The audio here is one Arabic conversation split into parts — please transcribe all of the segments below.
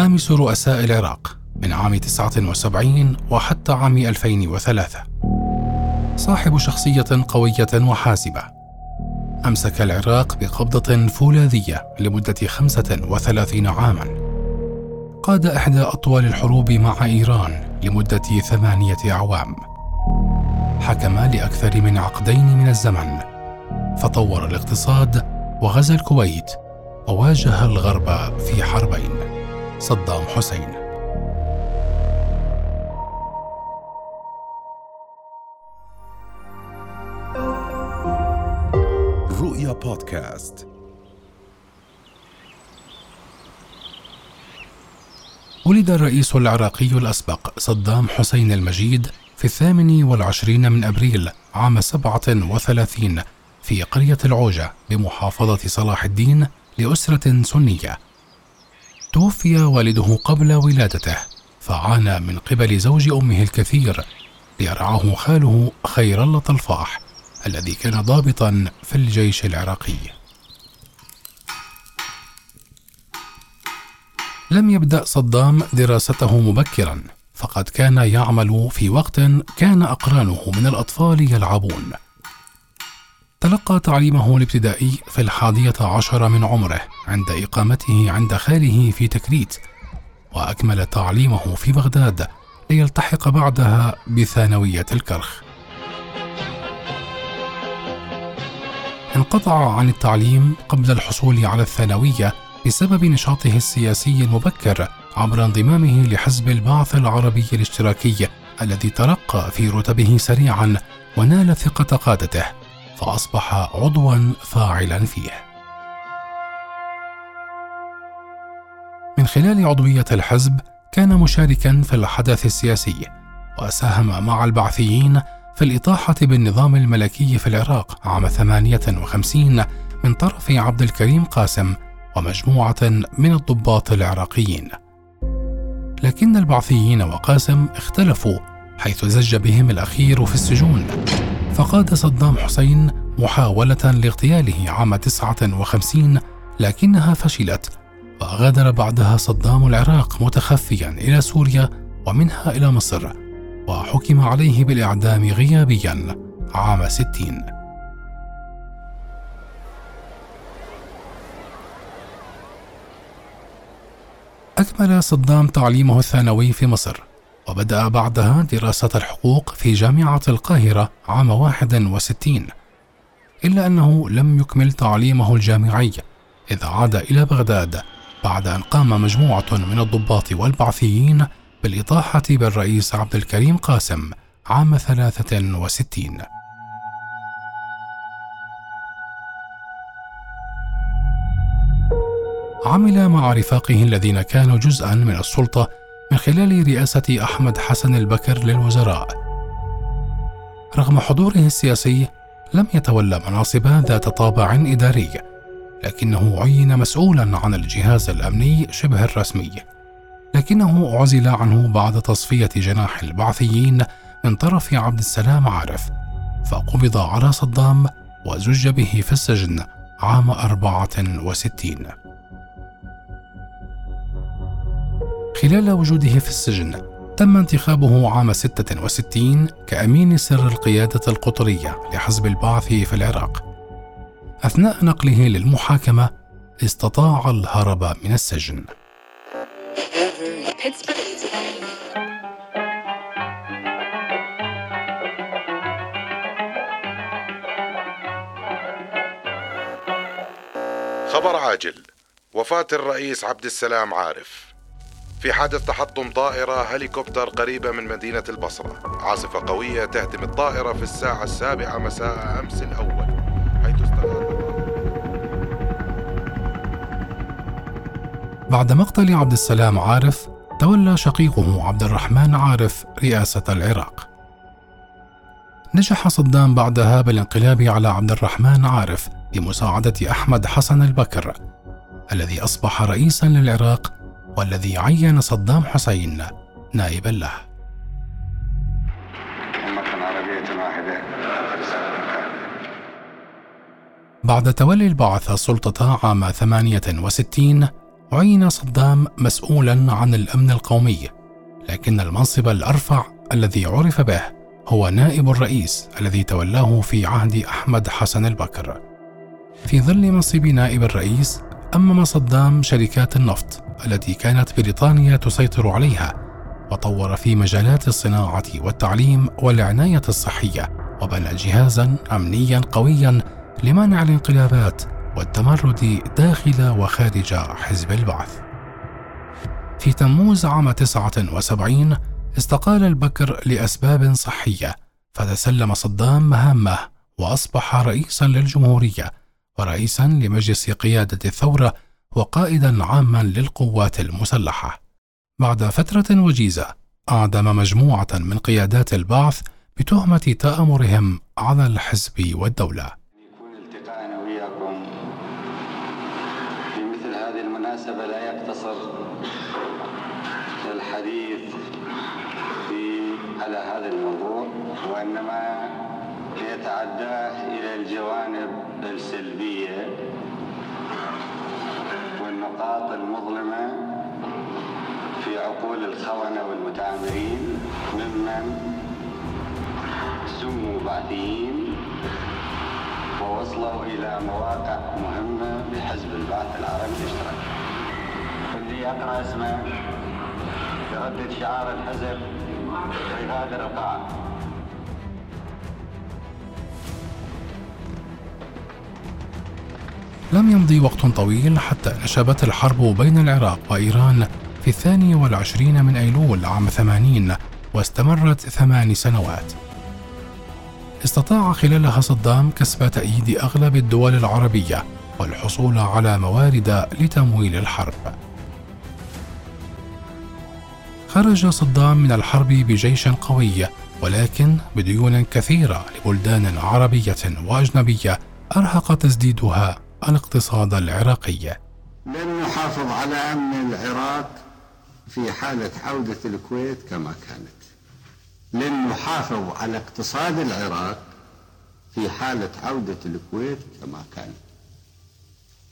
خامس رؤساء العراق من عام 79 وحتى عام 2003 صاحب شخصية قوية وحاسمة أمسك العراق بقبضة فولاذية لمدة 35 عاما. قاد إحدى أطول الحروب مع إيران لمدة ثمانية أعوام. حكم لأكثر من عقدين من الزمن. فطور الاقتصاد وغزا الكويت وواجه الغرب في حربين. صدام حسين رؤيا بودكاست ولد الرئيس العراقي الأسبق صدام حسين المجيد في الثامن والعشرين من أبريل عام سبعة وثلاثين في قرية العوجة بمحافظة صلاح الدين لأسرة سنية. توفي والده قبل ولادته، فعانى من قبل زوج أمه الكثير ليرعاه خاله خير الله طلفاح الذي كان ضابطا في الجيش العراقي. لم يبدأ صدام دراسته مبكرا، فقد كان يعمل في وقت كان أقرانه من الأطفال يلعبون. تلقى تعليمه الابتدائي في الحادية عشر من عمره عند إقامته عند خاله في تكريت وأكمل تعليمه في بغداد ليلتحق بعدها بثانوية الكرخ. انقطع عن التعليم قبل الحصول على الثانوية بسبب نشاطه السياسي المبكر عبر انضمامه لحزب البعث العربي الاشتراكي الذي ترقى في رتبه سريعا ونال ثقة قادته. فأصبح عضوا فاعلا فيه. من خلال عضوية الحزب كان مشاركا في الحدث السياسي وساهم مع البعثيين في الإطاحة بالنظام الملكي في العراق عام 58 من طرف عبد الكريم قاسم ومجموعة من الضباط العراقيين. لكن البعثيين وقاسم اختلفوا حيث زج بهم الأخير في السجون فقاد صدام حسين محاولة لاغتياله عام 59 لكنها فشلت وغادر بعدها صدام العراق متخفيا إلى سوريا ومنها إلى مصر وحكم عليه بالإعدام غيابيا عام 60 أكمل صدام تعليمه الثانوي في مصر. وبدأ بعدها دراسة الحقوق في جامعة القاهرة عام 61 إلا أنه لم يكمل تعليمه الجامعي إذ عاد إلى بغداد بعد أن قام مجموعة من الضباط والبعثيين بالإطاحة بالرئيس عبد الكريم قاسم عام 63 عمل مع رفاقه الذين كانوا جزءا من السلطة من خلال رئاسة أحمد حسن البكر للوزراء. رغم حضوره السياسي لم يتولى مناصب ذات طابع إداري، لكنه عين مسؤولا عن الجهاز الأمني شبه الرسمي. لكنه عزل عنه بعد تصفية جناح البعثيين من طرف عبد السلام عارف، فقبض على صدام وزج به في السجن عام 64 خلال وجوده في السجن تم انتخابه عام 66 كأمين سر القيادة القطرية لحزب البعث في العراق. أثناء نقله للمحاكمة استطاع الهرب من السجن. خبر عاجل وفاة الرئيس عبد السلام عارف في حادث تحطم طائرة هليكوبتر قريبة من مدينة البصرة. عاصفة قوية تهدم الطائرة في الساعة السابعة مساء أمس الأول حيث استغاث بعد مقتل عبد السلام عارف تولى شقيقه عبد الرحمن عارف رئاسة العراق. نجح صدام بعدها بالانقلاب على عبد الرحمن عارف بمساعدة أحمد حسن البكر الذي أصبح رئيسا للعراق والذي عين صدام حسين نائبا له. بعد تولي البعث السلطة عام 68 عين صدام مسؤولا عن الأمن القومي لكن المنصب الأرفع الذي عرف به هو نائب الرئيس الذي تولاه في عهد أحمد حسن البكر. في ظل منصب نائب الرئيس أمم صدام شركات النفط التي كانت بريطانيا تسيطر عليها وطور في مجالات الصناعة والتعليم والعناية الصحية وبنى جهازا امنيا قويا لمنع الانقلابات والتمرد داخل وخارج حزب البعث. في تموز عام 79 استقال البكر لأسباب صحية فتسلم صدام مهامه وأصبح رئيسا للجمهورية ورئيسا لمجلس قيادة الثورة وقائدا عاما للقوات المسلحة. بعد فترة وجيزة أعدم مجموعة من قيادات البعث بتهمة تآمرهم على الحزب والدولة. يكون التقاءنا وياكم في مثل هذه المناسبة لا يقتصر الحديث في على هذا الموضوع وإنما يتعداه إلى الجوانب السلبية والنقاط المظلمة في عقول الخونة والمتآمرين ممن سموا بعثيين ووصلوا إلى مواقع مهمة بحزب البعث العربي الاشتراكي. اللي يقرأ اسمه يردد شعار الحزب ويغادر القاعة. لم يمضي وقت طويل حتى نشبت الحرب بين العراق وإيران في الثاني والعشرين من أيلول عام ثمانين واستمرت ثمان سنوات استطاع خلالها صدام كسب تأييد أغلب الدول العربية والحصول على موارد لتمويل الحرب. خرج صدام من الحرب بجيش قوي ولكن بديون كثيرة لبلدان عربية وأجنبية أرهق تسديدها الاقتصاد العراقي. لن نحافظ على أمن العراق في حالة عودة الكويت كما كانت. لن نحافظ على اقتصاد العراق في حالة عودة الكويت كما كان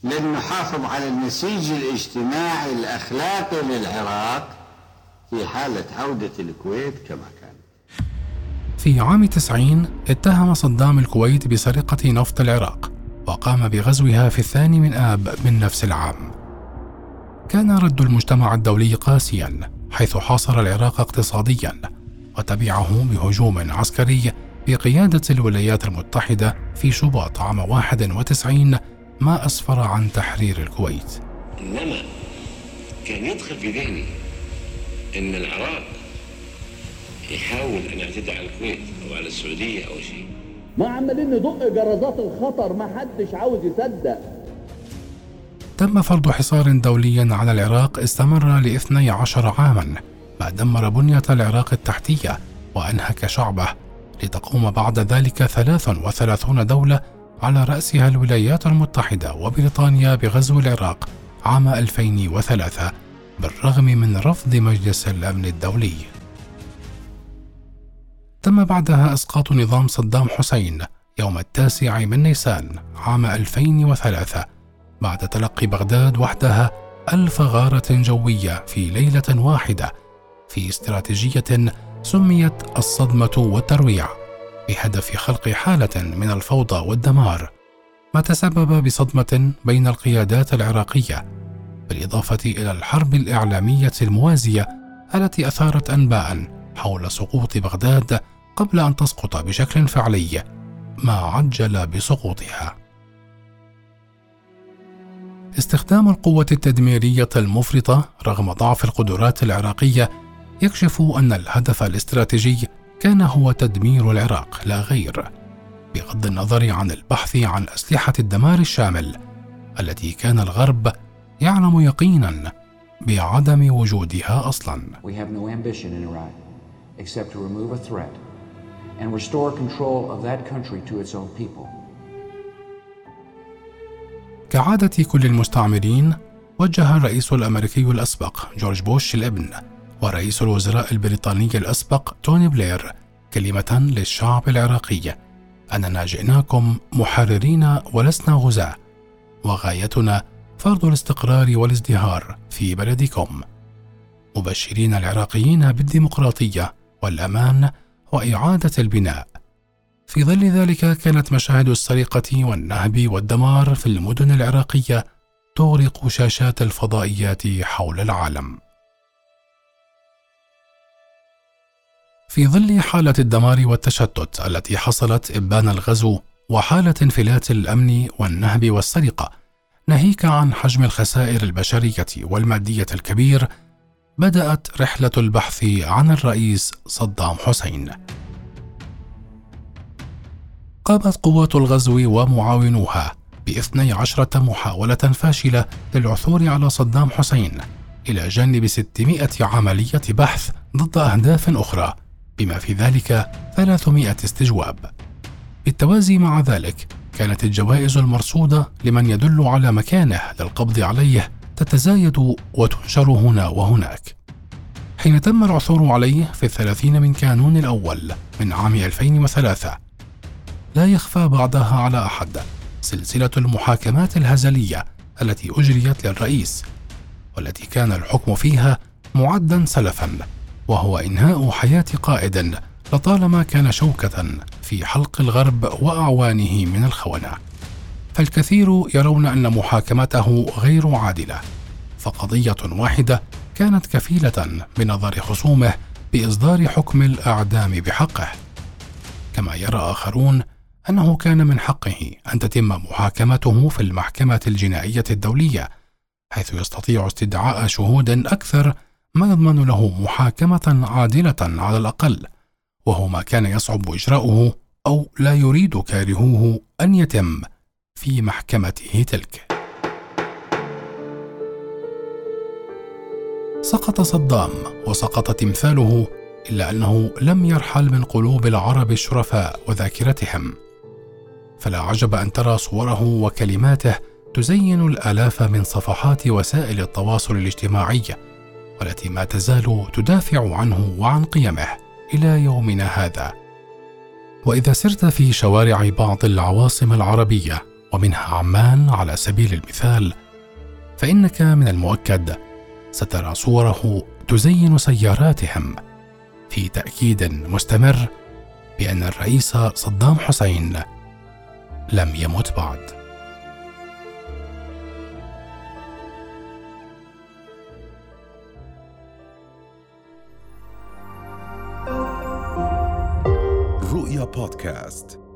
لن نحافظ على النسيج الاجتماعي الأخلاقي للعراق في حالة عودة الكويت كما كان في عام 90 اتهم صدام الكويت بسرقة نفط العراق وقام بغزوها في الثاني من آب من نفس العام. كان رد المجتمع الدولي قاسيا حيث حاصر العراق اقتصاديا وتبعه بهجوم عسكري بقيادة الولايات المتحدة في شباط عام 91 ما أسفر عن تحرير الكويت. إنما كان يدخل في ذهني أن العراق يحاول أن يعتدي على الكويت أو على السعودية أو شيء. ما عمالين ندق جرازات الخطر ما حدش عاوز يصدق تم فرض حصار دولي على العراق استمر لاثني عشر عاما ما دمر بنية العراق التحتية وأنهك شعبه لتقوم بعد ذلك 33 دولة على رأسها الولايات المتحدة وبريطانيا بغزو العراق عام 2003 بالرغم من رفض مجلس الأمن الدولي. تم بعدها إسقاط نظام صدام حسين يوم التاسع من نيسان عام 2003 بعد تلقي بغداد وحدها ألف غارة جوية في ليلة واحدة في استراتيجية سميت الصدمة والترويع بهدف خلق حالة من الفوضى والدمار. ما تسبب بصدمة بين القيادات العراقية بالإضافة إلى الحرب الإعلامية الموازية التي أثارت انباء حول سقوط بغداد قبل أن تسقط بشكل فعلي ما عجل بسقوطها. استخدام القوة التدميرية المفرطة رغم ضعف القدرات العراقية يكشف أن الهدف الاستراتيجي كان هو تدمير العراق لا غير بغض النظر عن البحث عن أسلحة الدمار الشامل التي كان الغرب يعلم يقينا بعدم وجودها أصلا. We have no ambition in Iraq. Except to remove a threat and restore control of that country to its own people. كعادة كل المستعمرين وجه الرئيس الأمريكي الأسبق جورج بوش الابن ورئيس الوزراء البريطاني الأسبق توني بلير كلمة للشعب العراقي أننا جئناكم محررين ولسنا غزاة وغايتنا فرض الاستقرار والازدهار في بلدكم مبشرين العراقيين بالديمقراطية والأمان وإعادة البناء. في ظل ذلك كانت مشاهد السرقة والنهب والدمار في المدن العراقية تغرق شاشات الفضائيات حول العالم. في ظل حالة الدمار والتشتت التي حصلت إبان الغزو وحالة انفلات الأمن والنهب والسرقة ناهيك عن حجم الخسائر البشرية والمادية الكبير بدأت رحلة البحث عن الرئيس صدام حسين. قامت قوات الغزو ومعاونوها باثني عشرة محاولة فاشلة للعثور على صدام حسين إلى جانب 600 عملية بحث ضد أهداف أخرى بما في ذلك 300 استجواب. بالتوازي مع ذلك كانت الجوائز المرصودة لمن يدل على مكانه للقبض عليه تتزايد وتنشر هنا وهناك. حين تم العثور عليه في الثلاثين من كانون الأول من عام 2003 لا يخفى بعدها على أحد. سلسلة المحاكمات الهزلية التي أجريت للرئيس والتي كان الحكم فيها معدا سلفا وهو إنهاء حياة قائد لطالما كان شوكة في حلق الغرب وأعوانه من الخونة. فالكثير يرون أن محاكمته غير عادلة فقضية واحدة كانت كفيلة بنظر خصومه بإصدار حكم الإعدام بحقه. كما يرى آخرون أنه كان من حقه أن تتم محاكمته في المحكمة الجنائية الدولية حيث يستطيع استدعاء شهود أكثر ما يضمن له محاكمة عادلة على الأقل وهو ما كان يصعب إجراؤه أو لا يريد كارهوه أن يتم. في محكمته تلك. سقط صدام وسقط تمثاله إلا أنه لم يرحل من قلوب العرب الشرفاء وذاكرتهم. فلا عجب أن ترى صوره وكلماته تزين الآلاف من صفحات وسائل التواصل الاجتماعي والتي ما تزال تدافع عنه وعن قيمه إلى يومنا هذا وإذا سرت في شوارع بعض العواصم العربية ومنها عمان على سبيل المثال فإنك من المؤكد سترى صوره تزين سياراتهم في تأكيد مستمر بأن الرئيس صدام حسين لم يمت بعد. رؤيا بودكاست.